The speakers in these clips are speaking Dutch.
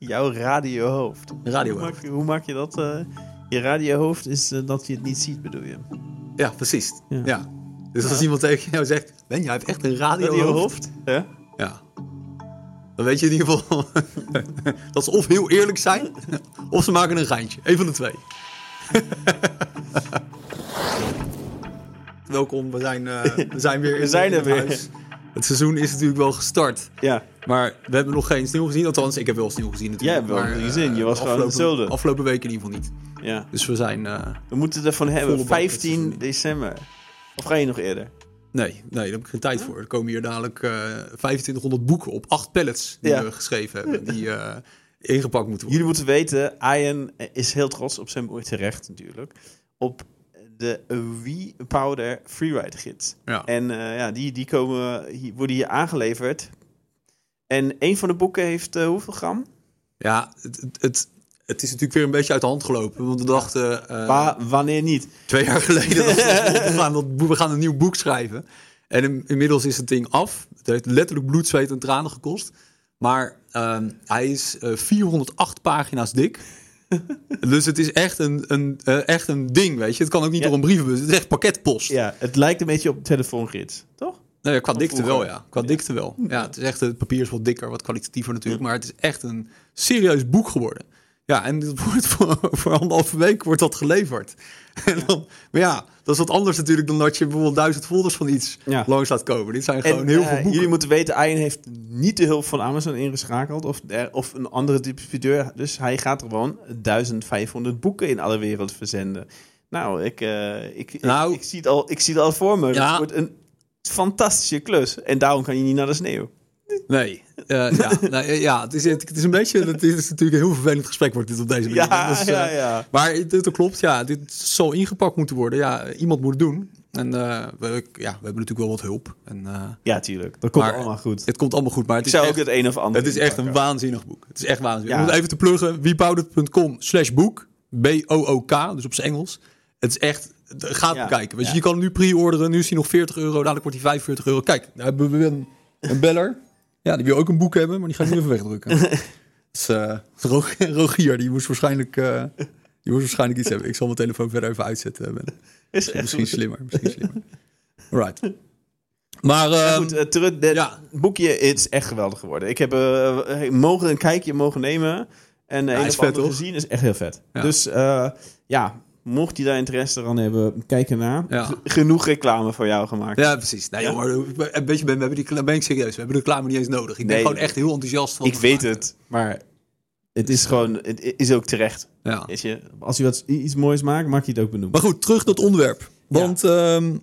Jouw radiohoofd. Radio. Hoe maak, je, hoe maak je dat? eh, je radiohoofd is eh, dat je het niet ziet, bedoel je? Ja, precies. Ja. Ja. Dus als iemand tegen jou zegt, Ben, jij hebt echt een radiohoofd. Radiohoofd? Ja. Ja. Dan weet je in ieder geval dat ze of heel eerlijk zijn, of ze maken een geintje. Eén van de twee. Welkom, we zijn, eh, we zijn weer We in- zijn in er weer. huis. Het seizoen is natuurlijk wel gestart. Ja. Maar we hebben nog geen sneeuw gezien. Althans, ik heb wel sneeuw gezien Jij natuurlijk. hebt wel maar, gezien, je eh, was gewoon afgelopen- hetzelfde. Afgelopen week in ieder geval niet. ja. Dus we zijn... eh, We moeten ervan hebben. Volle bak met 15 seizoen. december. Of ga je nog eerder? Nee, nee, daar heb ik geen tijd voor. Er komen hier dadelijk eh 2500 boeken op acht pallets die Ja. we geschreven hebben. Die eh, ingepakt moeten worden. Jullie moeten weten, Ian is heel trots op zijn terecht natuurlijk. Op de Wii Powder Freeride gids. Ja. En eh, ja, die, die komen, hier, worden hier aangeleverd. En een van de boeken heeft eh, hoeveel gram? Ja, het, het, het, is natuurlijk weer een beetje uit de hand gelopen. Want we dachten eh, Wa- wanneer niet? twee jaar geleden dat we, gaan dat, we gaan een nieuw boek schrijven. En in- inmiddels is het ding af. Het heeft letterlijk bloed, zweet en tranen gekost. Maar ehm, hij is eh, 408 pagina's dik. dus het is echt een, een, eh, echt een ding, weet je. Het kan ook niet Ja. door een brievenbus. Het is echt pakketpost. Ja, het lijkt een beetje op telefoongids, toch? Nee, ja, qua dikte vroeger. wel, ja. Qua dikte wel. Ja, het is echt, het papier is wat dikker, wat kwalitatiever natuurlijk. Maar het is echt een serieus boek geworden. Ja, en dat wordt voor, voor anderhalve week wordt dat geleverd. En dan, maar ja, dat is wat anders natuurlijk dan dat je bijvoorbeeld duizend folders van iets Ja. langs laat komen. Dit zijn gewoon En, heel eh, veel boeken. Jullie moeten weten, Ian heeft niet de hulp van Amazon ingeschakeld of, of een andere distributeur. Dus hij gaat gewoon 1500 boeken in alle wereld verzenden. Nou, ik, eh, ik, ik- Nou. ik, zie het al, ik zie het al voor me. Ja. Het wordt een fantastische klus. En daarom kan je niet naar de sneeuw. Nee, eh, ja, nou, eh, ja het, is, het is een beetje, het is natuurlijk een heel vervelend gesprek wordt dit op deze manier. Ja, Dus, eh, ja, ja. Maar het, het klopt, ja, dit zal ingepakt moeten worden. Ja, iemand moet het doen. En we, ja, we hebben natuurlijk wel wat hulp. En, Ja, tuurlijk. Dat komt allemaal goed. het komt allemaal goed, maar het Ik is zou echt, ook het een of ander Het is echt een waanzinnig boek. Het is echt waanzinnig. Ja. Om het even te pluggen, wiepowder.com slash boek. B-O-O-K, dus op zijn Engels. Het is echt, ga het Ja. bekijken. Weet je, Ja. je kan hem nu pre-orderen. Nu is hij nog 40 euro, dadelijk wordt hij 45 euro. Kijk, daar hebben we een, een beller. Ja, die wil ook een boek hebben, maar die ga ik nu even wegdrukken. Dus, eh, Rog- Rogier, die moest waarschijnlijk... eh, die moest waarschijnlijk iets hebben. Ik zal mijn telefoon verder even uitzetten. Ben. Is Misschien slimmer, misschien slimmer. Right. Maar, Maar ehm, goed, eh, terug, het ja. boekje het is echt geweldig geworden. Ik heb eh, eh, mogen een kijkje mogen nemen. En uh, hij een is vet, gezien is echt heel vet. Ja. Dus eh, ja, mocht je daar interesse aan hebben, kijk ernaar. Ja. Genoeg reclame voor jou gemaakt. Ja, precies. Nee, Ja. maar een beetje, ben, we hebben die, ben ik serieus. We hebben de reclame niet eens nodig. Ik ben Nee. gewoon echt heel enthousiast van. ik weet het, maar het is gewoon, het is ook terecht. Ja. Weet je, als je wat, iets moois maakt, maak je het ook benoemd. Maar goed, terug tot het onderwerp. Want ehm,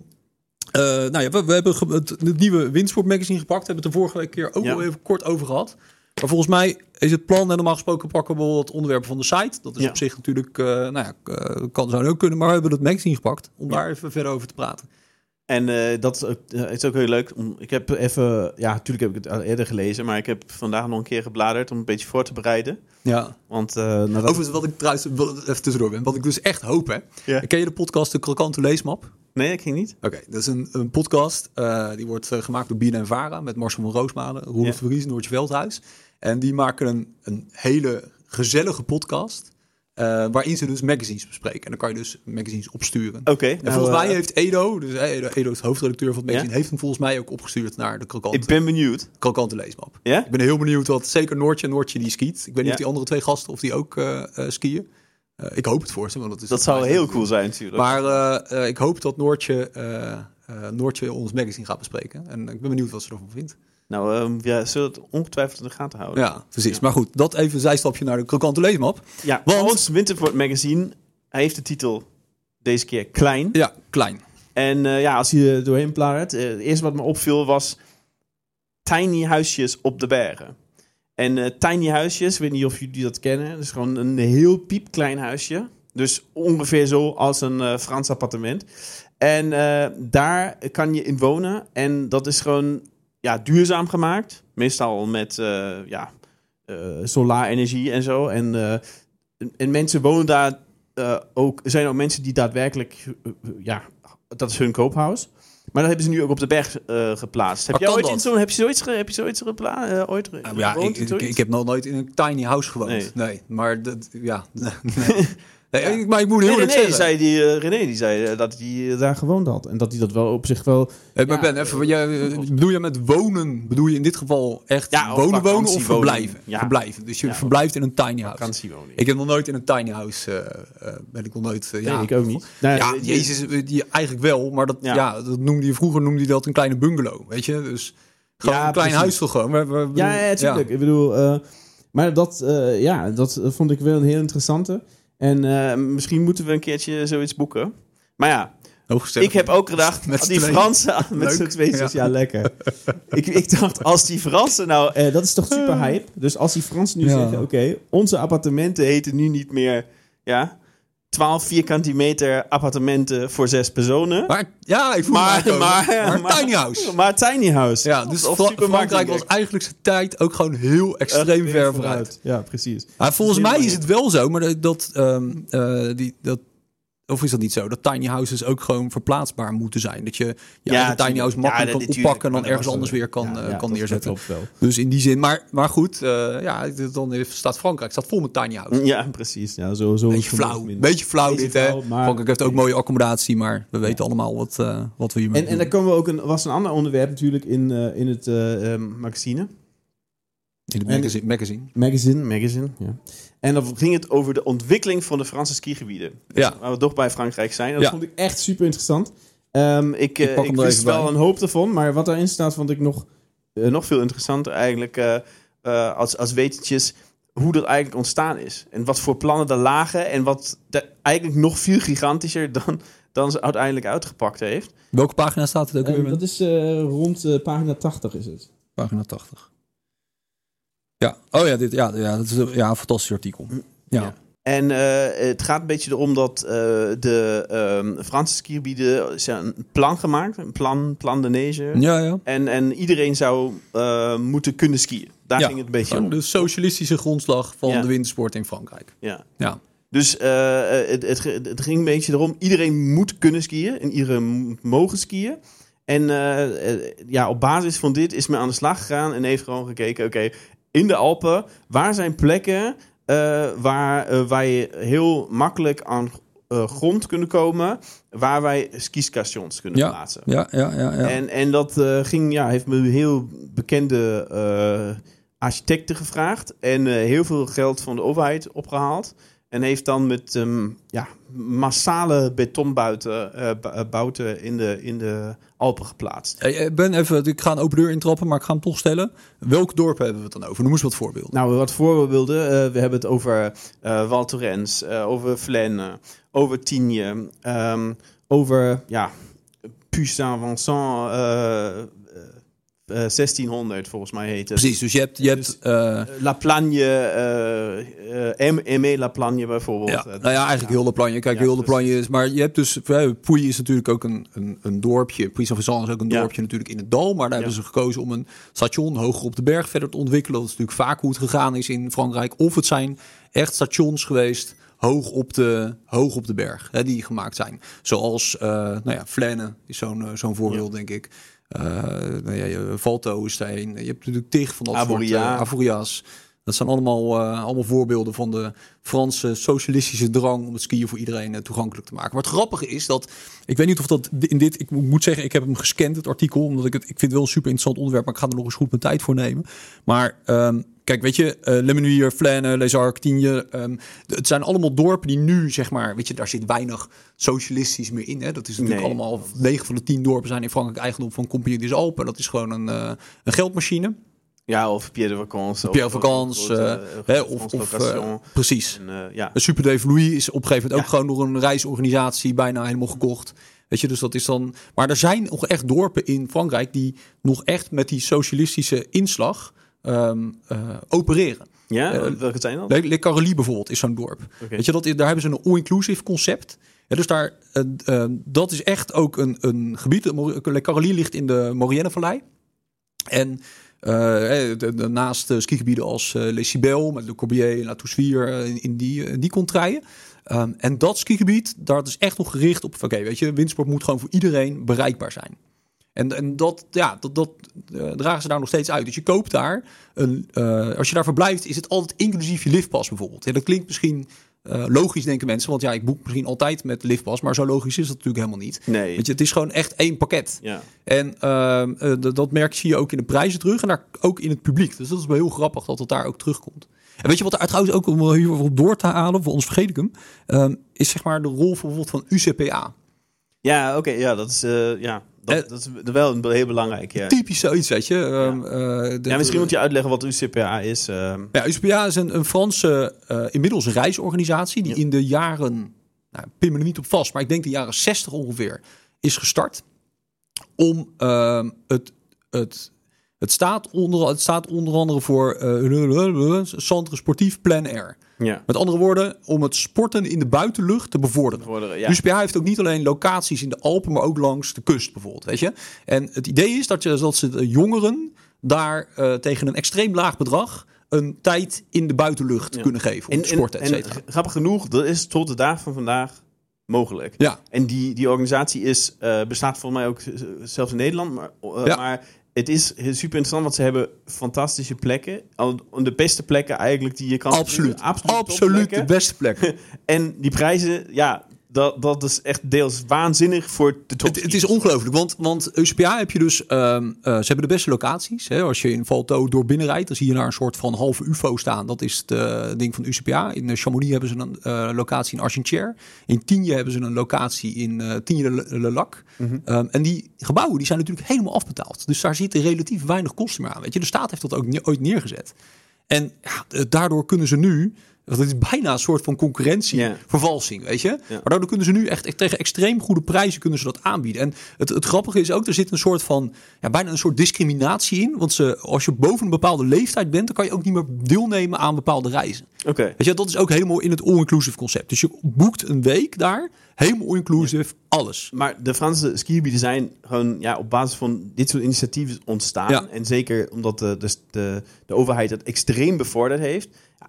eh, nou ja, we, we hebben het, het nieuwe Windsport magazine gepakt. We hebben het de vorige keer ook al even kort over gehad. Maar volgens mij is het plan, en normaal gesproken pakken we wel het onderwerp van de site. Dat is Ja. op zich natuurlijk, eh, nou ja, eh, kan zou ook kunnen. Maar we hebben het magazine gepakt om Ja. daar even verder over te praten. En eh, dat is ook, eh, is ook heel leuk. Om, ik heb even, ja, natuurlijk heb ik het al eerder gelezen, maar ik heb vandaag nog een keer gebladerd om een beetje voor te bereiden. Ja. Want nadat... Overigens, wat ik trouwens even tussendoor ben, wat ik dus echt hoop, hè. Ja. Ken je de podcast De Krokante Leesmap? Nee, ik ging niet. Oké, dat is een, een podcast. eh, die wordt eh, gemaakt door Bien en Vara met Marcel van Roosmalen, Roelof Ja. Vries en Noortje Veldhuis. En die maken een, een hele gezellige podcast. eh, waarin ze dus magazines bespreken. En dan kan je dus magazines opsturen. Oké. en nou, volgens mij eh, heeft Edo, dus Edo, Edo is hoofdredacteur van het magazine, heeft hem volgens mij ook opgestuurd naar de krokante, ik ben benieuwd. krokante leesmap. Ja? Ik ben heel benieuwd wat, zeker Noortje, Noortje die skiet. Ik weet niet of die andere twee gasten, of die ook skiën. Eh, ik hoop het voor ze, want dat is Dat zou heel cool zijn natuurlijk. maar eh, eh, ik hoop dat Noortje, eh, eh, Noortje ons magazine gaat bespreken. En ik ben benieuwd wat ze ervan vindt. Nou, ehm, ja, zullen het ongetwijfeld in de gaten houden. Ja, precies. Maar goed, dat even een zijstapje naar de krokante leesmap. Ja, Want- ons Winterport magazine hij heeft de titel deze keer klein. Ja, klein. En eh, ja, als je er doorheen bladert, eh, het eerste wat me opviel was tiny huisjes op de bergen. En eh, tiny huisjes, ik weet niet of jullie dat kennen, het is gewoon een heel piepklein huisje. Dus ongeveer zo als een eh, Frans appartement. En eh, daar kan je in wonen. En dat is gewoon ja, duurzaam gemaakt. Meestal met ja, solarenergie en zo. En, en- en mensen wonen daar ook. Er zijn ook mensen die daadwerkelijk. ja, dat is hun koophuis. Maar dat hebben ze nu ook op de berg eh, geplaatst. Heb, jij ooit in zo'n, heb je zoiets, ge- heb je zoiets gepla- eh, ooit ja, gewoond ik, in ik, zoiets? ik heb nog nooit in een tiny house gewoond. Nee. Nee, maar dat, ja. Nee. Nee, ik- maar ik moet heel eerlijk René, zeggen. zei die, eh, René die zei eh, dat hij eh, daar gewoond had. En dat hij dat wel op zich wel... Hey, maar Ja, Ben, even, jij, bedoel je met wonen, bedoel je in dit geval echt Ja, wonen, wonen of verblijven? Ja. Verblijven. Dus je Ja. verblijft in een tiny house. Ik heb nog nooit in een tiny house, eh, eh, ben ik nog nooit, ja. nee, ik ook niet. Nou, Ja, Jezus, die, eigenlijk wel, maar dat, Ja. ja. dat noemde je vroeger noemde je dat een kleine bungalow, weet je? Dus gewoon Ja, een klein precies. huis toch gewoon. We, we- Ja, ja, tuurlijk. Ik bedoel, eh, maar dat, eh, ja, dat vond ik wel een heel interessante. En eh, misschien moeten we een keertje zoiets boeken. Maar ja, ik heb ook gedacht, Met als die Fransen met z'n tweeën, Ja. ja. lekker. ik, ik dacht, als die Fransen nou, eh, dat is toch super hype. Dus als die Fransen nu Ja. zeggen, oké, onze appartementen heten nu niet meer, ja, 12 vierkante meter appartementen voor zes personen. Maar ja, ik voel Maar- me maar- maar, maar- tiny house. Maar tiny house. Ja, dus Of Frankrijk was eigenlijk zijn tijd ook gewoon heel extreem ver vooruit. Ja, precies. Maar volgens mij is het wel zo, maar dat, dat, ehm, eh, die, dat of is dat niet zo? Dat tiny houses ook gewoon verplaatsbaar moeten zijn. Dat je Ja, tiny house makkelijk kan oppakken en dan ergens was anders weer kan, Ja, eh, kan neerzetten. Dus in die zin, maar, maar goed, eh, ja, dan staat Frankrijk staat vol met tiny houses. Ja, precies. Ja, zo, zo Beetje flauw, beetje flauw Beetje dit hè. maar- Frankrijk heeft ook mooie accommodatie, maar we weten allemaal wat, eh, wat we hiermee En, en daar komen we ook een, was een ander onderwerp natuurlijk in, in het magazine. In het en- magazine. magazine. Magazine, magazine, ja. En dan ging het over de ontwikkeling van de Franse skigebieden. Dus Ja. Waar we toch bij Frankrijk zijn. Dat Ja. vond ik echt super interessant. Ehm, ik Ik eh, ik wist wel bij. een hoop ervan, maar wat daarin staat vond ik nog, eh, nog veel interessanter eigenlijk eh, eh, als, als wetentjes hoe dat eigenlijk ontstaan is. En wat voor plannen er lagen en wat de- eigenlijk nog veel gigantischer dan, dan ze uiteindelijk uitgepakt heeft. Welke pagina staat het ook weer? dat is eh, rond eh, pagina 80 is het. Pagina 80. Ja, oh ja, dit, ja, ja, dat is een- ja, een fantastisch artikel. Ja. Ja. En eh, het gaat een beetje erom dat eh, de ehm, Franse skigebieden hebben een plan gemaakt, een plan, plan de neige. Ja, ja. En, en iedereen zou eh, moeten kunnen skiën. Daar Ja, ging het een beetje om. de socialistische grondslag van Ja. de wintersport in Frankrijk. Ja. Ja. Dus eh, het, het, het ging een beetje erom, iedereen moet kunnen skiën en iedereen moet mogen skiën. En ja, op basis van dit is men aan de slag gegaan en heeft gewoon gekeken, oké, in de Alpen, waar zijn plekken eh, waar eh, wij heel makkelijk aan eh, grond kunnen komen, waar wij skistations kunnen Ja. plaatsen. Ja, ja, ja. ja. En, en dat ging, ja, heeft me heel bekende architecten gevraagd. En heel veel geld van de overheid opgehaald. En heeft dan met ehm, ja, massale betonbuiten eh, bu- eh, bouten in de, in de Alpen geplaatst. Hey, eh, ben, even, ik ga een open deur intrappen, maar ik ga hem toch stellen. Welk dorp hebben we het dan over? Noem eens wat voorbeelden. Nou, wat voorbeelden. eh we hebben het over eh Val Thorens, eh, over Flaine, over Tignes, ehm, over ja, Puy-Saint-Vincent, eh, eh, eh, 1600 volgens mij heet het. Precies, dus je hebt... Je hebt eh, La Plagne, eh eh M- Aimé La Plagne bijvoorbeeld. ja, nou ja, eigenlijk heel de planje. Kijk, Ja, heel planje is... Maar je hebt dus... Pouy is natuurlijk ook een, een, een dorpje. Puy-Saint-Vincent is ook een Ja. dorpje natuurlijk in het dal. Maar daar Ja. hebben ze gekozen om een station hoger op de berg verder te ontwikkelen. Dat is natuurlijk vaak hoe het gegaan is in Frankrijk. Of het zijn echt stations geweest hoog op de, hoog op de berg, hè, die gemaakt zijn. Zoals, nou ja, Flaine is zo'n zo'n voorbeeld, denk ik. Eh nou ja, je- Valto is daar een. Je hebt natuurlijk tig van dat Avoria. soort Avoria's. Dat zijn allemaal, eh, allemaal voorbeelden van de Franse socialistische drang om het skiën voor iedereen eh, toegankelijk te maken. Maar het grappige is dat, ik weet niet of dat in dit, ik moet zeggen, ik heb hem gescand, het artikel, omdat ik het, ik vind het wel een super interessant onderwerp, maar ik ga er nog eens goed mijn tijd voor nemen. Maar ehm, kijk, weet je, uh, Le Menuier, Flaine, Les Arcs, Tigne, ehm, het zijn allemaal dorpen die nu, zeg maar, weet je, daar zit weinig socialistisch meer in. Hè? Dat is natuurlijk Nee. allemaal, 9 van de 10 dorpen zijn in Frankrijk eigendom van Compagnie des Alpes. Dat is gewoon een, eh, een geldmachine. Ja, of Pierre de Vacances. Pierre Vacances, of- eh, of- of- of, eh, precies. En, eh, ja. Een Super Dave Louis is op een gegeven moment ook gewoon door een reisorganisatie bijna helemaal gekocht. Weet je, dus dat is dan. Maar er zijn nog echt dorpen in Frankrijk die nog echt met die socialistische inslag ehm, eh, opereren. ja, eh, welke zijn dat? Le, Carolie bijvoorbeeld is zo'n dorp. Weet je, dat daar hebben ze een all-inclusive concept. Ja, dus daar, eh, dat is echt ook een, een gebied. Le Carolie ligt in de Maurienne-vallei. En naast eh, skigebieden als eh Les met Le Corbier, La Toussuire, in, in die, in die contraien. Ehm, en dat skigebied, daar is echt nog gericht op, oké, weet je, windsport moet gewoon voor iedereen bereikbaar zijn. En, en dat, ja, dat, dat eh, dragen ze daar nog steeds uit. Dus je koopt daar, een, eh, als je daar verblijft, is het altijd inclusief je liftpas bijvoorbeeld. Ja, dat klinkt misschien eh, logisch, denken mensen. Want ja, ik boek misschien altijd met liftpas, maar zo logisch is dat natuurlijk helemaal niet. Nee. Weet je, het is gewoon echt één pakket. Ja. En dat- merk zie je ook in de prijzen terug en daar ook in het publiek. Dus dat is wel heel grappig dat het daar ook terugkomt. En weet je wat er trouwens ook om hier op door te halen, voor ons vergeet ik hem, ehm, is zeg maar de rol bijvoorbeeld van UCPA. Ja, oké, ja, dat is, ja, dat, Eh, dat is wel een, heel belangrijk. Ja. Typisch zoiets, weet je. Ehm, eh, de- ja, misschien moet je uitleggen wat UCPA is. ehm. Ja, UCPA is een, een Franse, eh, inmiddels een reisorganisatie die Ja. in de jaren, nou, ik pin me er niet op vast, maar ik denk de jaren 60 ongeveer, is gestart om ehm, het, het, het, staat onder, het staat onder andere voor eh Centre Sportief Plein Air. Ja. Met andere woorden, om het sporten in de buitenlucht te bevorderen. Worden, ja. UCPA heeft ook niet alleen locaties in de Alpen, maar ook langs de kust bijvoorbeeld. Weet je? En het idee is dat, je, dat ze de jongeren daar eh, tegen een extreem laag bedrag een tijd in de buitenlucht Ja. kunnen geven. Om en, te sporten, et en, cetera. en grappig genoeg, dat is tot de dag van vandaag mogelijk. Ja, En die, die organisatie is, eh, bestaat volgens mij ook zelfs in Nederland. Maar, eh, Ja. maar het is super interessant, want ze hebben fantastische plekken. Al de beste plekken eigenlijk die je kan... absoluut. Absoluut, Absoluut de beste plek. En die prijzen, ja, dat, dat is echt deels waanzinnig voor de top. Het, het is ongelooflijk, want, want UCPA heb je dus, ehm, eh, ze hebben de beste locaties. Hè? Als je in Valto door binnenrijdt, dan zie je daar een soort van halve UFO staan. Dat is het eh, ding van UCPA. In eh, Chamonix hebben ze een locatie in Argentière. In Tignes hebben ze een locatie in Tignes-le-Lac. Mhm. Ehm, en die gebouwen die zijn natuurlijk helemaal afbetaald. Dus daar zitten relatief weinig kosten meer aan. Weet je? De staat heeft dat ook ne- ooit neergezet. En ja, daardoor kunnen ze nu... Het is bijna een soort van concurrentie, Ja. vervalsing, weet je. Maar daardoor kunnen ze nu echt, echt tegen extreem goede prijzen kunnen ze dat aanbieden. En het, het grappige is ook, er zit een soort van, ja, bijna een soort discriminatie in. Want ze, als je boven een bepaalde leeftijd bent, dan kan je ook niet meer deelnemen aan bepaalde reizen. Oké. Weet je, dat is ook helemaal in het all-inclusive concept. Dus je boekt een week daar, helemaal all-inclusive, alles. Maar de Franse skigebieden zijn gewoon ja, op basis van dit soort initiatieven ontstaan. Ja. En zeker omdat de, de, de, de overheid het extreem bevorderd heeft.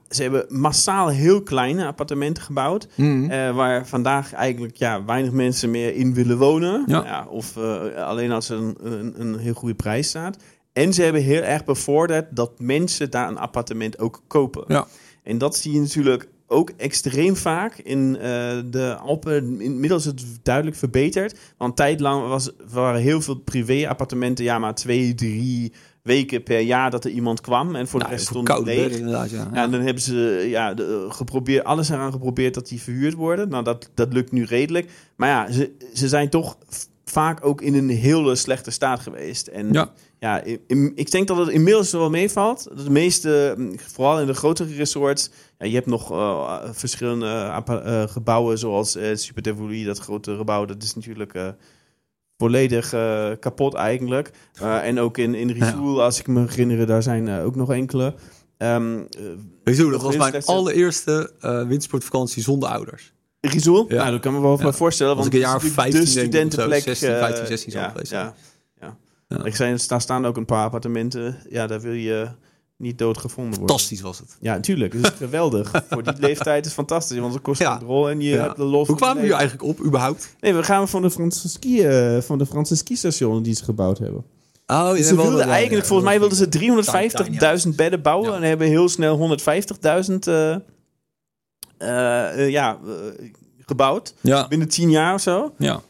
Ze hebben massaal heel kleine appartementen gebouwd. Mhm. eh, waar vandaag eigenlijk ja, weinig mensen meer in willen wonen. Ja. of eh, alleen als er een, een, een heel goede prijs staat. En ze hebben heel erg bevorderd dat mensen daar een appartement ook kopen. Ja. En dat zie je natuurlijk ook extreem vaak in eh, de Alpen. Inmiddels is het duidelijk verbeterd. Want een tijd lang was, waren heel veel privé-appartementen... ja, maar twee, drie weken per jaar dat er iemand kwam. En voor de Nou, rest stond koude leeg. inderdaad, ja. Ja, en dan hebben ze ja, de, geprobeerd, alles eraan geprobeerd dat die verhuurd worden. Nou, dat, dat lukt nu redelijk. Maar ja, ze, ze zijn toch vaak ook in een hele slechte staat geweest. En Ja. ik denk dat het inmiddels wel meevalt. De meeste, mm, vooral in de grotere resorts, ja, je hebt nog eh, verschillende eh, gebouwen zoals eh Super Tivoli, dat grote gebouw, dat is natuurlijk eh, volledig eh, kapot eigenlijk. Eh, en ook in, in Rizoul, als ik me herinner, daar zijn eh, ook nog enkele. Je hoe, dat was mijn allereerste eh wintersportvakantie zonder ouders. Rizoul? Ja. Nou, dat kan me wel Ja. voorstellen. Was Want ik een het jaar is of natuurlijk 15 de denk ik of zo, studentenplek. 16, eh, 15, 16 zal ja, geweest ja, ja. Ja. Ik zei, daar staan ook een paar appartementen. Ja, daar wil je niet doodgevonden worden. Fantastisch was het. Ja, natuurlijk. Het is geweldig. Voor die leeftijd is fantastisch. Want het kost Ja. een rol en je Ja. hebt de los. Hoe kwamen hier eigenlijk op, überhaupt? Nee, we gaan van de Franse ski, eh, van de Franse skistationen die ze gebouwd hebben. Oh, ze wilden eigenlijk, volgens mij wilden ze 350.000 bedden bouwen en hebben heel snel 150.000 eh, eh, eh, ja, gebouwd. Ja, Binnen 10 jaar of zo. ja.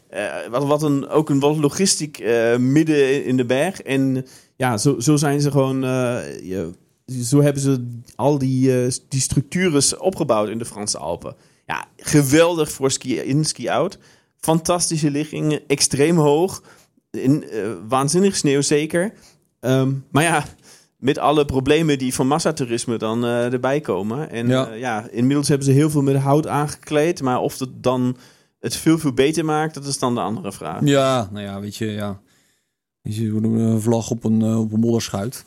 Wat, wat een, ook een wat logistiek midden in de berg. En ja, zo, zo zijn ze gewoon. eh, je- zo hebben ze al die, eh, die structuren opgebouwd in de Franse Alpen. Ja, geweldig voor ski in, ski out. Fantastische liggingen, extreem hoog. In, eh, waanzinnig sneeuw zeker. Ehm, maar ja, met alle problemen die van massatoerisme dan erbij komen. En Ja. ja. ja, inmiddels hebben ze heel veel met hout aangekleed. Maar of het dan het veel, veel beter maakt, dat is dan de andere vraag. Ja, nou ja, weet je, ja. Je ziet een vlag op een, eh, op een modderschuit.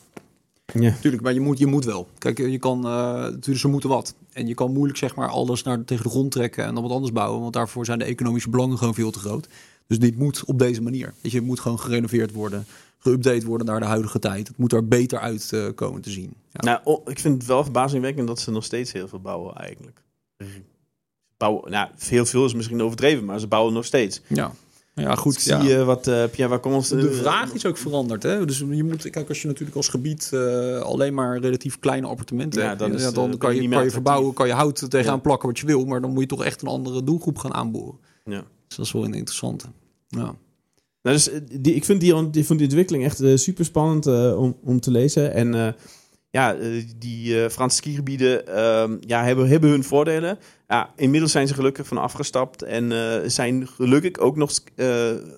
Ja. Tuurlijk, maar je moet, je moet wel. Kijk, je kan, eh natuurlijk, ze moeten wat. En je kan moeilijk zeg maar alles naar, tegen de grond trekken en dan wat anders bouwen. Want daarvoor zijn de economische belangen gewoon veel te groot. Dus dit moet op deze manier. Weet je, moet gewoon gerenoveerd worden, geüpdate worden naar de huidige tijd. Het moet er beter uit eh, komen te zien. Ja. Nou, oh, ik vind het wel verbazingwekkend dat ze nog steeds heel veel bouwen eigenlijk. Bouwen, nou, veel, veel is misschien overdreven, maar ze bouwen nog steeds. ja. Ja, goed. Zie ja. je wat uh, Pierre Wacons... De vraag is ook veranderd. Hè? Dus je moet, kijk, als je natuurlijk als gebied uh, alleen maar relatief kleine appartementen Ja, hebt, dan is, ja, dan eh, kan je kan meer je verbouwen, kan je hout tegenaan Ja. plakken wat je wil, maar dan moet je toch echt een andere doelgroep gaan aanboren. Ja. Dus dat is wel een interessante. Ja. Nou, dus, eh, die, ik vind die, die, vond die ontwikkeling echt uh, super spannend uh, om, om te lezen. En uh, ja, die Franse skigebieden ehm, ja, hebben, hebben hun voordelen. Ja, inmiddels zijn ze gelukkig van afgestapt. En zijn gelukkig ook nog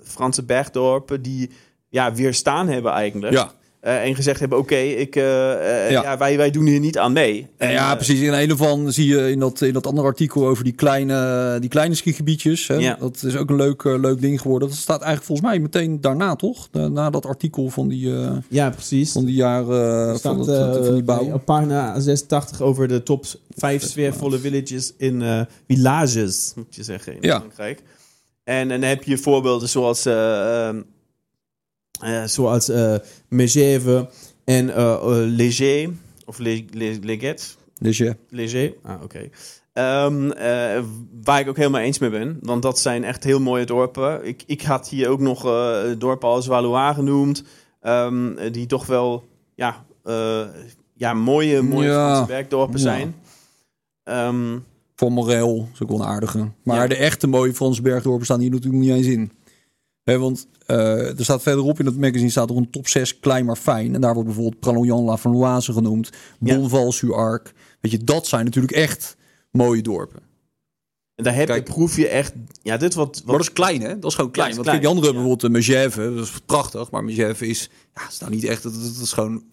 Franse bergdorpen die ja, weerstaan hebben eigenlijk. Ja. Uh, en gezegd hebben: Oké, ik, uh, uh, ja. ja. wij, wij doen hier niet aan mee. En, ja, precies. In een of van zie je in dat, in dat andere artikel over die kleine, die kleine skigebiedjes. Hè? Ja. Dat is ook een leuk, leuk ding geworden. Dat staat eigenlijk volgens mij meteen daarna, toch? Na, na dat artikel van die, ja, precies. van die jaren van, dat, van die bouw. Op pagina 86 over de top 5 sfeervolle villages in villages, moet je zeggen, in ja. Frankrijk. En, en dan heb je voorbeelden zoals. ehm, Uh, zoals uh, Megève en uh, Léger, of Leget. Léger. Léger, ah oké. Okay. Um, waar ik ook helemaal eens mee ben, want dat zijn echt heel mooie dorpen. Ik, ik had hier ook nog dorpen als Valois genoemd, um, die toch wel ja, ja, mooie, mooie ja. Werkdorpen Ja. zijn. Um, Van Morel, is ook wel een aardige. Maar Ja. de echte mooie Franse bergdorpen staan hier natuurlijk niet eens in. Hè, want eh, er staat verderop in het magazine staat er een top 6 klein maar fijn. En daar wordt bijvoorbeeld Pralognan La Fanoise genoemd. Ja. Bonval Arc. Weet je, dat zijn natuurlijk echt mooie dorpen. en daar heb, Kijk. proef je echt, ja, dit wat, wat Maar dat is klein, hè? Dat is gewoon klein. Ja, dat Want is kijk, die andere hebben bijvoorbeeld de Megève, dat is prachtig, maar Megève is, ja, is nou niet echt, dat, dat is gewoon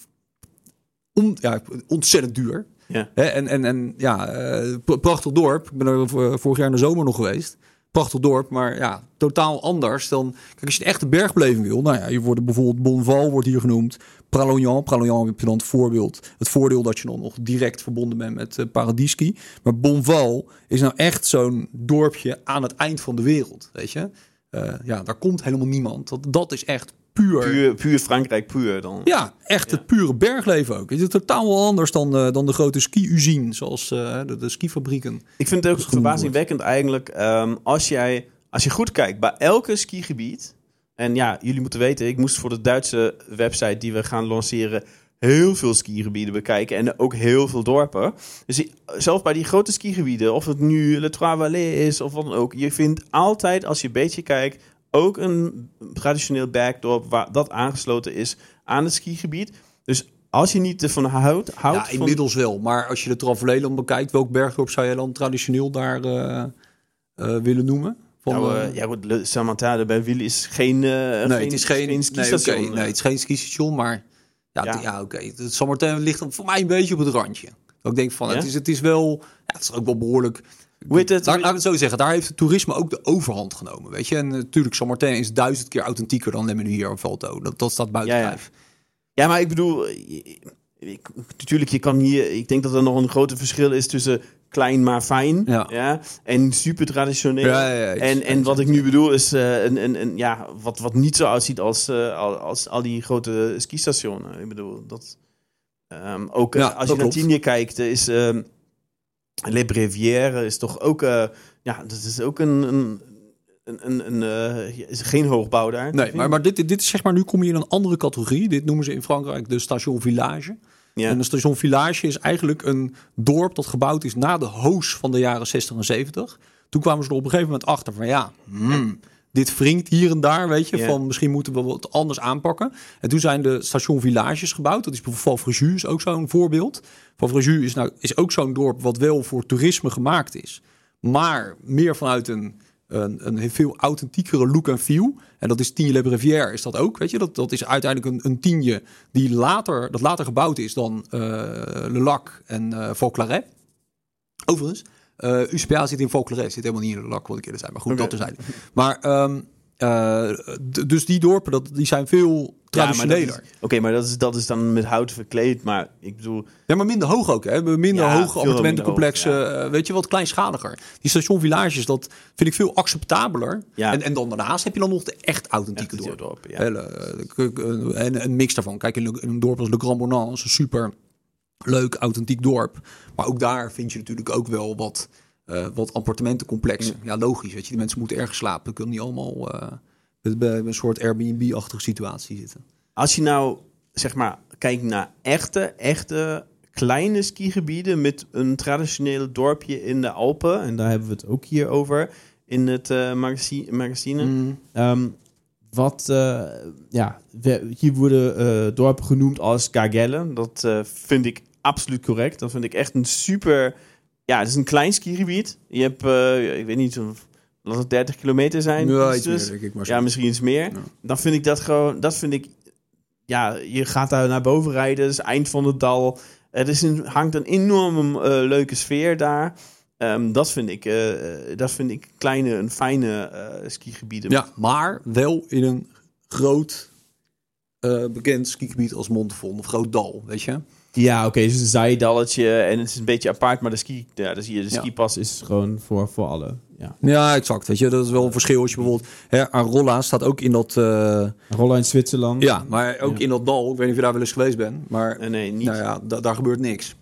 on, ja, ontzettend duur. Ja. En, en, en ja, eh, prachtig dorp. Ik ben er vorig jaar in de zomer nog geweest. Prachtig dorp, maar ja, totaal anders dan. Kijk, als je een echte bergbeleving wil, nou ja, je wordt bijvoorbeeld Bonval wordt hier genoemd. Pralognan, Pralognan heb je dan het voorbeeld. Het voordeel dat je dan nog direct verbonden bent met uh, Paradisky. Maar Bonval is nou echt zo'n dorpje aan het eind van de wereld, weet je. Eh, ja, daar komt helemaal niemand. Dat, dat is echt puur. puur, puur Frankrijk puur dan. Ja, echt het pure bergleven ook. Het is totaal wel anders dan, eh, dan de grote ski-usine, zoals eh, de, de skifabrieken. Ik vind het ook verbazingwekkend eigenlijk ehm, als jij als je goed kijkt bij elke skigebied. En ja, jullie moeten weten, ik moest voor de Duitse website die we gaan lanceren heel veel skigebieden bekijken en ook heel veel dorpen. Dus zelfs bij die grote skigebieden, of het nu Le Trois-Vallées is of wat dan ook, je vindt altijd als je een beetje kijkt ook een traditioneel bergdorp waar dat aangesloten is aan het skigebied. Dus als je niet ervan houdt, houdt Ja, van- inmiddels wel. Maar als je de Traveleland bekijkt, welk bergdorp zou jij dan traditioneel daar eh, eh, willen noemen? Van, Nou, eh, ja, goed, Le bij Willy is geen. nee, het is geen, nee, skistation. oké, nee, het is geen skistation, maar ja, Ja. oké. Het Saint-Martin ligt voor mij een beetje op het randje. Dat ik denk van, Ja? het, is, het is wel, ja, het is ook wel behoorlijk. Hoe heet het? Laat, laat ik het zo zeggen, daar heeft het toerisme ook de overhand genomen, weet je. En natuurlijk, Saint-Martin is duizend keer authentieker dan Lemmen hier of Valto. Dat, dat staat buiten Ja, ja. Ja, maar ik bedoel, eh, ik, natuurlijk, je kan hier. Ik denk dat er nog een groot verschil is tussen klein maar fijn Ja. en super traditioneel. Ja, ja, en, en wat ik nu bedoel is eh, een, een, een, ja, wat, wat niet zo uitziet als, eh, al- als al die grote skistationen. Ik bedoel, dat. ehm, ook eh, als dat je naar. Tignes kijkt, is ehm Le Brévière is toch ook. eh, ja, dat is ook een. een een, een, een, eh, is geen hoogbouw daar. Nee, maar, maar dit, dit is zeg maar, nu kom je in een andere categorie. Dit noemen ze in Frankrijk de station village. ja. En een station village is eigenlijk een dorp dat gebouwd is na de hoos van de jaren 60 en 70. Toen kwamen ze er op een gegeven moment achter van ja, hmm, dit wringt hier en daar, weet je. Van misschien moeten we wat anders aanpakken. En toen zijn de station villages gebouwd. Dat is bijvoorbeeld Valfréjus is ook zo'n voorbeeld. Valfréjus is, nou, is ook zo'n dorp wat wel voor toerisme gemaakt is. Maar meer vanuit een, een, een veel authentiekere look en feel. En dat is Tigne Le Brevière is dat ook, weet je. Dat, dat is uiteindelijk een, een tienje die later, dat later gebouwd is dan eh, Le Lac en eh Vauclaret. Overigens, eh UCPA zit in Vauclaret, zit helemaal niet in Le Lac, wat ik eerder zei. Maar goed, dat er zijn. Maar ehm, eh, dus die dorpen, dat, die zijn veel traditioneler. Oké, maar dat is, dat is dan met hout verkleed. Maar ik bedoel, Ja, maar minder hoog ook. Hè? Minder Ja, hoge veel appartementencomplexen. eh, Weet je, wat kleinschaliger. Die station villages, dat vind ik veel acceptabeler. Ja. En, en dan daarnaast heb je dan nog de echt authentieke dorpen. dorp. Ja. Eh, En een mix daarvan. Kijk, in een- dorp als Le Grand Bornand is een super leuk, authentiek dorp. Maar ook daar vind je natuurlijk ook wel wat, eh, wat appartementencomplexen. Ja, logisch. Weet je, die mensen moeten ergens slapen. Kunnen niet allemaal... eh, bij een soort Airbnb-achtige situatie zitten. Als je nou, zeg maar, kijkt naar echte, echte kleine skigebieden met een traditioneel dorpje in de Alpen, en daar hebben we het ook hier over in het eh, magazi- magazine. Mm. Ehm, wat, ja, we- hier worden dorpen genoemd als Gargellen. Dat vind ik absoluut correct. Dat vind ik echt een super, ja, het is een klein skigebied. Je hebt, eh, ik weet niet, of- laat het 30 kilometer zijn. Ja, Dus- iets meer, denk ik. Maar ja, misschien iets meer. Ja. Dan vind ik dat gewoon, dat vind ik, ja, je gaat daar naar boven rijden, het is eind van het dal. Het is een, hangt een enorme eh, leuke sfeer daar. Ehm, dat vind ik, eh, dat vind ik kleine, een fijne eh skigebieden. Ja, maar wel in een groot eh, bekend skigebied als Montefon of Groot Dal, weet je? Ja, oké, dus een zijdalletje en het is een beetje apart, maar de ski, ja, dan zie je, de skipas is gewoon voor, voor alle. Ja. Ja, exact. Weet je, dat is wel een verschil als je bijvoorbeeld... Hè, Arolla staat ook in dat... Rollen in Zwitserland. ja, maar ook Ja. in dat dal. Ik weet niet of je daar wel eens geweest bent. Maar nee, niet. nou ja, da- daar gebeurt niks.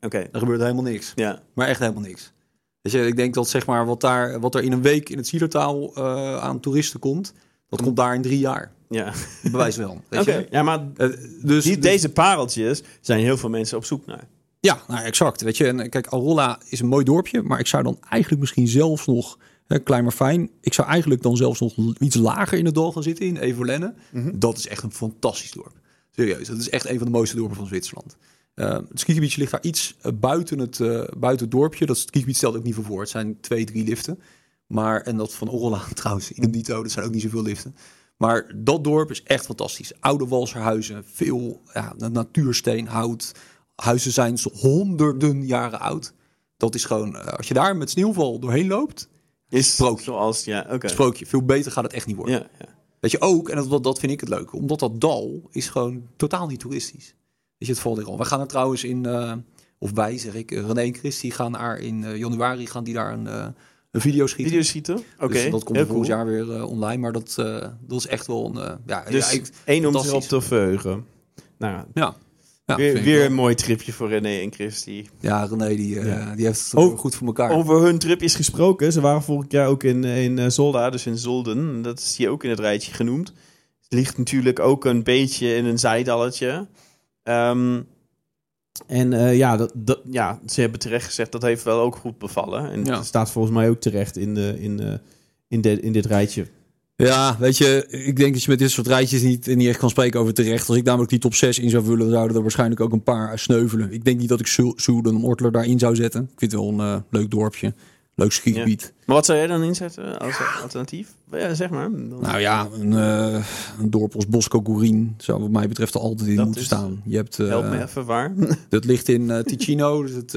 Oké, Er gebeurt helemaal niks. ja. Maar echt helemaal niks. Weet je, ik denk dat zeg maar wat, daar, wat er in een week in het Zielertaal eh, aan toeristen komt... dat komt daar in drie jaar. Ja, Bewijs wel. Weet oké. je? Ja, maar Eh, dus, die, dus- deze pareltjes zijn heel veel mensen op zoek naar. Ja, nou exact. Weet je, en eh, kijk, Arolla is een mooi dorpje, maar ik zou dan eigenlijk misschien zelfs nog, hè, klein maar fijn, ik zou eigenlijk dan zelfs nog iets lager in het dal gaan zitten, in Evolenne. Dat is echt een fantastisch dorp. Serieus, dat is echt een van de mooiste dorpen van Zwitserland. Eh, het skigebiedje ligt daar iets buiten, het, buiten het dorpje. Dat skigebied stelt ook niet voor voor. Het zijn twee, drie liften. Maar, en dat van Orla trouwens, idem dito, dat zijn ook niet zoveel liften. Maar dat dorp is echt fantastisch. Oude walserhuizen, veel ja, natuursteen, hout. Huizen zijn honderden jaren oud. Dat is gewoon, eh, als je daar met sneeuwval doorheen loopt, Is Sprookje. zoals, ja, oké. sprookje, veel beter gaat het echt niet worden. Ja, ja. Weet je ook, en dat, dat vind ik het leuke, omdat dat dal is gewoon totaal niet toeristisch. Weet je, het valt er al. We gaan er trouwens in, eh, of wij zeg ik, René en Chris, die gaan daar in eh, januari gaan die daar een, een video schieten. Video's schieten? Oké, Dus dat komt volgend cool. jaar weer eh, online, maar dat, eh, dat is echt wel een, eh, ja, Dus ja, ik- één om zich op te verheugen. Nou, ja. Ja, weer, weer een mooi tripje voor René en Christy. Ja, René die, Ja. die heeft het goed voor elkaar. Over hun tripjes gesproken. Ze waren vorig jaar ook in, in Zolda, dus in Zolden. Dat is hier ook in het rijtje genoemd. Het ligt natuurlijk ook een beetje in een zijdalletje. Ehm, en eh, ja, dat, dat, ja, ze hebben terecht gezegd dat heeft wel ook goed bevallen. En Ja. dat staat volgens mij ook terecht in, de, in, de, in, de, in dit rijtje. Ja, weet je, ik denk dat je met dit soort rijtjes niet, niet echt kan spreken over terecht. Als ik namelijk die top 6 in zou vullen, zouden er waarschijnlijk ook een paar sneuvelen. Ik denk niet dat ik Su- Soerden Ortler daarin zou zetten. Ik vind het wel een eh, leuk dorpje, leuk skigebied. Maar wat zou jij dan inzetten als alternatief? Ja, zeg maar. Dan- Nou ja, een, eh, een dorp als Bosco Gurin zou wat mij betreft er altijd in Dat moeten is- staan. Je hebt, eh, Help me even, waar? dat ligt in eh, Ticino, dus het,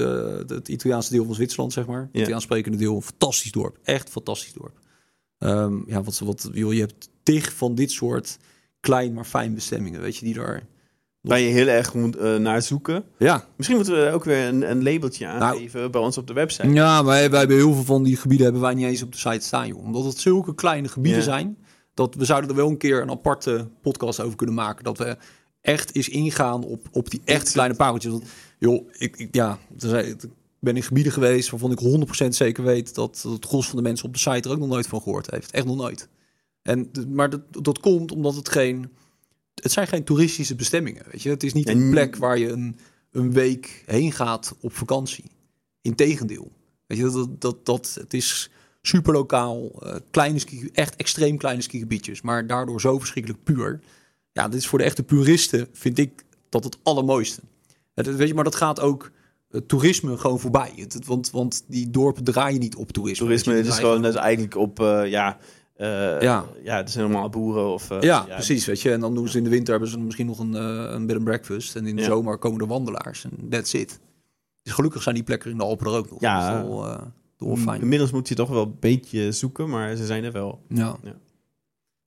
het Italiaanse deel van Zwitserland, zeg maar. Het Ja. Italiaans sprekende deel. Fantastisch dorp. Echt fantastisch dorp. Ehm, ja, wat, wat, joh, je hebt tig van dit soort klein maar fijn bestemmingen, weet je, die daar... Waar je heel erg moet eh, naar zoeken. Ja, Misschien moeten we ook weer een, een labeltje Nou. aangeven bij ons op de website. ja wij, wij hebben heel veel van die gebieden hebben wij niet eens op de site staan, joh. Omdat het zulke kleine gebieden Ja. zijn, dat we zouden er wel een keer een aparte podcast over kunnen maken. Dat we echt eens ingaan op, op die echt kleine pareltjes. Want, joh, ik, ik, ja, ik ben in gebieden geweest waarvan ik 100% zeker weet dat het gros van de mensen op de site er ook nog nooit van gehoord heeft. Echt nog nooit. En, maar dat, dat komt omdat het geen... Het zijn geen toeristische bestemmingen, weet je. Het is niet En- een plek waar je een, een week heen gaat op vakantie. Integendeel. Weet je, dat, dat, dat, het is super lokaal, eh, kleine ski, echt extreem kleine skigebiedjes, maar daardoor zo verschrikkelijk puur. Ja, dit is voor de echte puristen, vind ik dat het allermooiste. Het, weet je, maar dat gaat ook eh, toerisme gewoon voorbij. Het, het- want, want die dorpen draaien niet op toerisme. Toerisme is gewoon is eigenlijk op, eh, ja, eh, Ja. ja, het zijn allemaal boeren of... eh, Ja, precies. Weet je. En dan doen ze in de winter hebben ze misschien nog een, eh, een bed and breakfast. En in de Ja. zomer komen er wandelaars. En that's it. Dus gelukkig zijn die plekken in de Alpen er ook nog. Ja. Wel, eh, wel fijn. Inmiddels moet je toch wel een beetje zoeken, maar ze zijn er wel. Ja. Ja.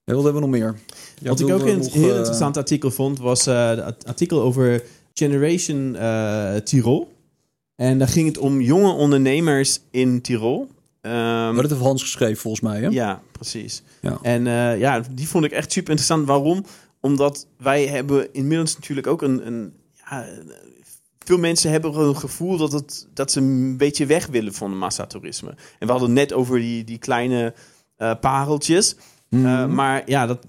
En wat hebben we nog meer? Wat ik ook een nog, heel interessant artikel vond, was uh, het artikel over Generation eh, Tirol. En daar ging het om jonge ondernemers in Tirol. Maar dat heeft Hans geschreven volgens mij. Hè? Ja, precies. Ja. En eh, ja, die vond ik echt super interessant. Waarom? Omdat wij hebben inmiddels natuurlijk ook een... een ja, veel mensen hebben een gevoel dat, het, dat ze een beetje weg willen van de massatoerisme. En we hadden het net over die, die kleine eh, pareltjes. Eh, maar ja, dat,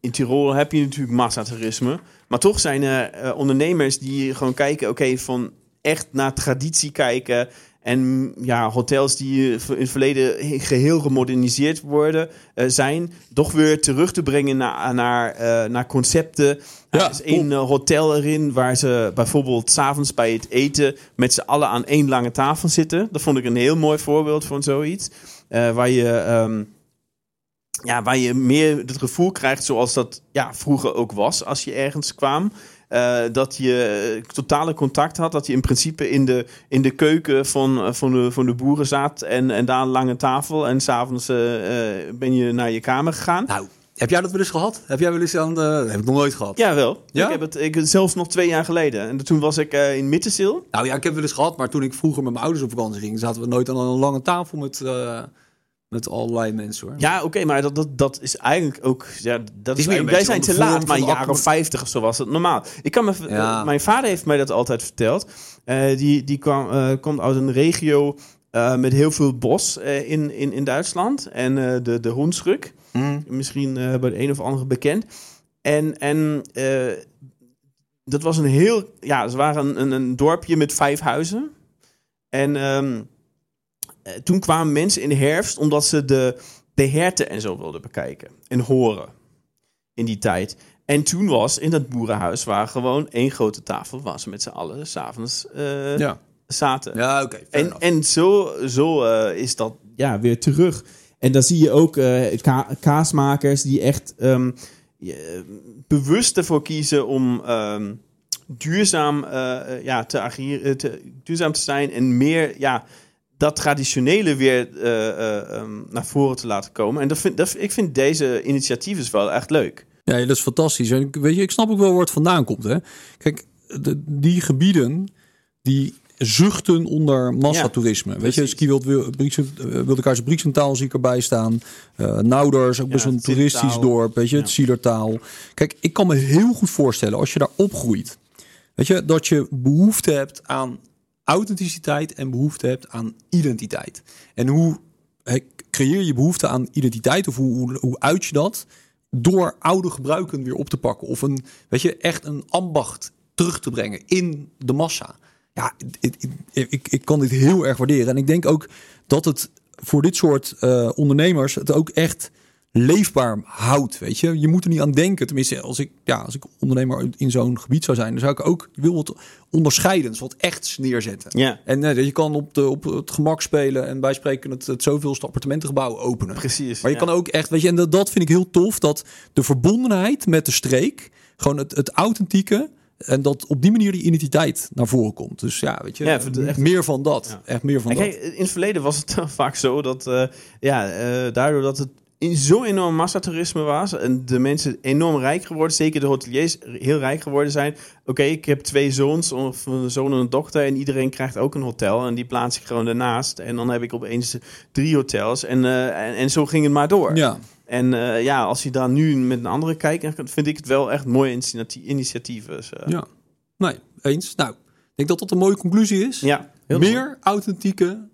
in Tirol heb je natuurlijk massatoerisme. Maar toch zijn er ondernemers die gewoon kijken, oké, van echt naar traditie kijken. En ja, hotels die in het verleden geheel gemoderniseerd worden, eh, zijn, toch weer terug te brengen naar, naar, eh, naar concepten. Ja, er is één eh, hotel erin waar ze bijvoorbeeld s'avonds bij het eten met z'n allen aan één lange tafel zitten. Dat vond ik een heel mooi voorbeeld van zoiets. Eh, waar je. ehm, ja, waar je meer het gevoel krijgt zoals dat ja, vroeger ook was als je ergens kwam. Eh, dat je eh, totale contact had. Dat je in principe in de, in de keuken van, eh, van, de, van de boeren zat. En, en daar een lange tafel. En s'avonds eh, ben je naar je kamer gegaan. Nou, heb jij dat wel eens gehad? Heb jij wel eens aan de... Dat heb ik nog nooit gehad. Ja, wel. Ja? Ik heb het ik, zelfs nog twee jaar geleden. En toen was ik in Mittenzeel. Nou ja, ik heb wel eens gehad, maar toen ik vroeger met mijn ouders op vakantie ging, zaten we nooit aan een lange tafel met, met allerlei mensen hoor. Ja, oké, maar dat, dat, dat is eigenlijk ook. Ja, dat is is meer wij zijn te laat, maar accom- 50 of zo was het normaal. Ik kan me, Ja. Mijn vader heeft mij dat altijd verteld. Eh, die die kwam, eh, komt uit een regio eh, met heel veel bos eh, in, in, in Duitsland. En eh, de, de Hoensruk. Mm. Misschien eh, bij de een of andere bekend. En, en eh, dat was een heel. Ja, ze waren een, een, een dorpje met vijf huizen. En eh, toen kwamen mensen in de herfst omdat ze de, de herten en zo wilden bekijken en horen in die tijd. En toen was in dat boerenhuis waar gewoon één grote tafel waar ze met z'n allen s'avonds eh Ja. zaten. Ja, oké. En, en zo, zo eh, is dat ja, weer terug. En dan zie je ook eh, ka- kaasmakers die echt ehm, je- bewust ervoor kiezen om ehm, duurzaam, eh, eh, ja, te ageren, te, duurzaam te zijn en meer ja, dat traditionele weer eh, eh, ehm, naar voren te laten komen. En dat vind, dat, ik vind deze initiatieven wel echt leuk. Ja, dat is fantastisch. En ik- weet je, ik snap ook wel waar het vandaan komt. Hè? Kijk, de, die gebieden die zuchten onder massatoerisme. weet je, precies. Skiwild Wil- Brieksen- eh, Brieksentaal zie ik erbij staan. Eh Nouders, ook Ja, best een toeristisch dorp. Weet je, het Ja. Zielertaal. Kijk, ik kan me heel goed voorstellen als je daar opgroeit. Weet je, dat je behoefte hebt aan authenticiteit en behoefte hebt aan identiteit. En hoe creëer je behoefte aan identiteit of hoe, hoe, uit je dat? Door oude gebruiken weer op te pakken. Of een, weet je, echt een ambacht terug te brengen in de massa. Ja, ik, ik, ik, ik kan dit heel erg waarderen. En ik denk ook dat het voor dit soort eh, ondernemers het ook echt leefbaar houdt. Weet je, je moet er niet aan denken. Tenminste, als ik, ja, als ik ondernemer in zo'n gebied zou zijn, dan zou ik ook wil wat onderscheidends, wat echts neerzetten. Ja, En eh, je kan op, de, op het gemak spelen en bij spreken het, het zoveelste appartementengebouw openen. precies. Maar je ja. kan ook echt, weet je, en dat, dat vind ik heel tof, dat de verbondenheid met de streek, gewoon het, het authentieke, en dat op die manier die identiteit naar voren komt. Dus ja, weet je, Ja, echt- meer van dat. Ja. Echt meer van En dat. kijk, in het verleden was het vaak zo dat, eh, ja, eh, daardoor dat het in zo'n enorm massatoerisme was en de mensen enorm rijk geworden, zeker de hoteliers heel rijk geworden zijn. Oké, ik heb twee zoons, of een zoon en een dochter, en iedereen krijgt ook een hotel en die plaats ik gewoon ernaast. En dan heb ik opeens drie hotels en, eh, en, en zo ging het maar door. Ja, En eh, ja, als je dan nu met een andere kijkt, vind ik het wel echt mooie initiatie- initiatieven. Dus, eh, ja. Nee, eens. Nou, ik denk dat dat een mooie conclusie is. ja, heel meer authentieke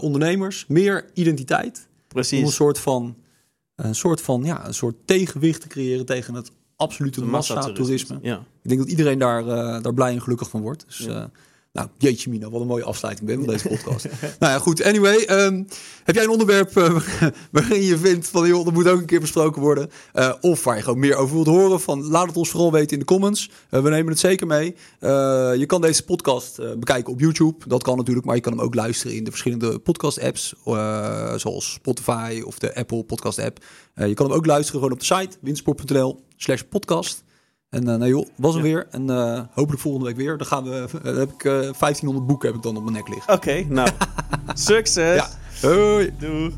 ondernemers, meer identiteit. Om een precies. soort van, een soort van, ja, een soort tegenwicht te creëren tegen het absolute massatoerisme. Ja. Ik denk dat iedereen daar, eh, daar blij en gelukkig van wordt. Dus, eh, nou, jeetje Mina, wat een mooie afsluiting ben van deze podcast. nou ja, goed. Anyway, ehm, heb jij een onderwerp eh, waarin je vindt van... joh, dat moet ook een keer besproken worden? Eh, of waar je gewoon meer over wilt horen? Van, laat het ons vooral weten in de comments. Eh, we nemen het zeker mee. Je kan deze podcast bekijken op YouTube. Dat kan natuurlijk, maar je kan hem ook luisteren in de verschillende podcast-apps. zoals Spotify of de Apple Podcast-app. Je kan hem ook luisteren gewoon op de site windsport.nl slash podcast. En eh nou joh, was Ja. weer. En eh, hopelijk volgende week weer. Dan gaan we, eh, heb ik eh 1500 boeken heb ik dan op mijn nek liggen. Oké, nou. Succes. Ja. Hoi. Doei.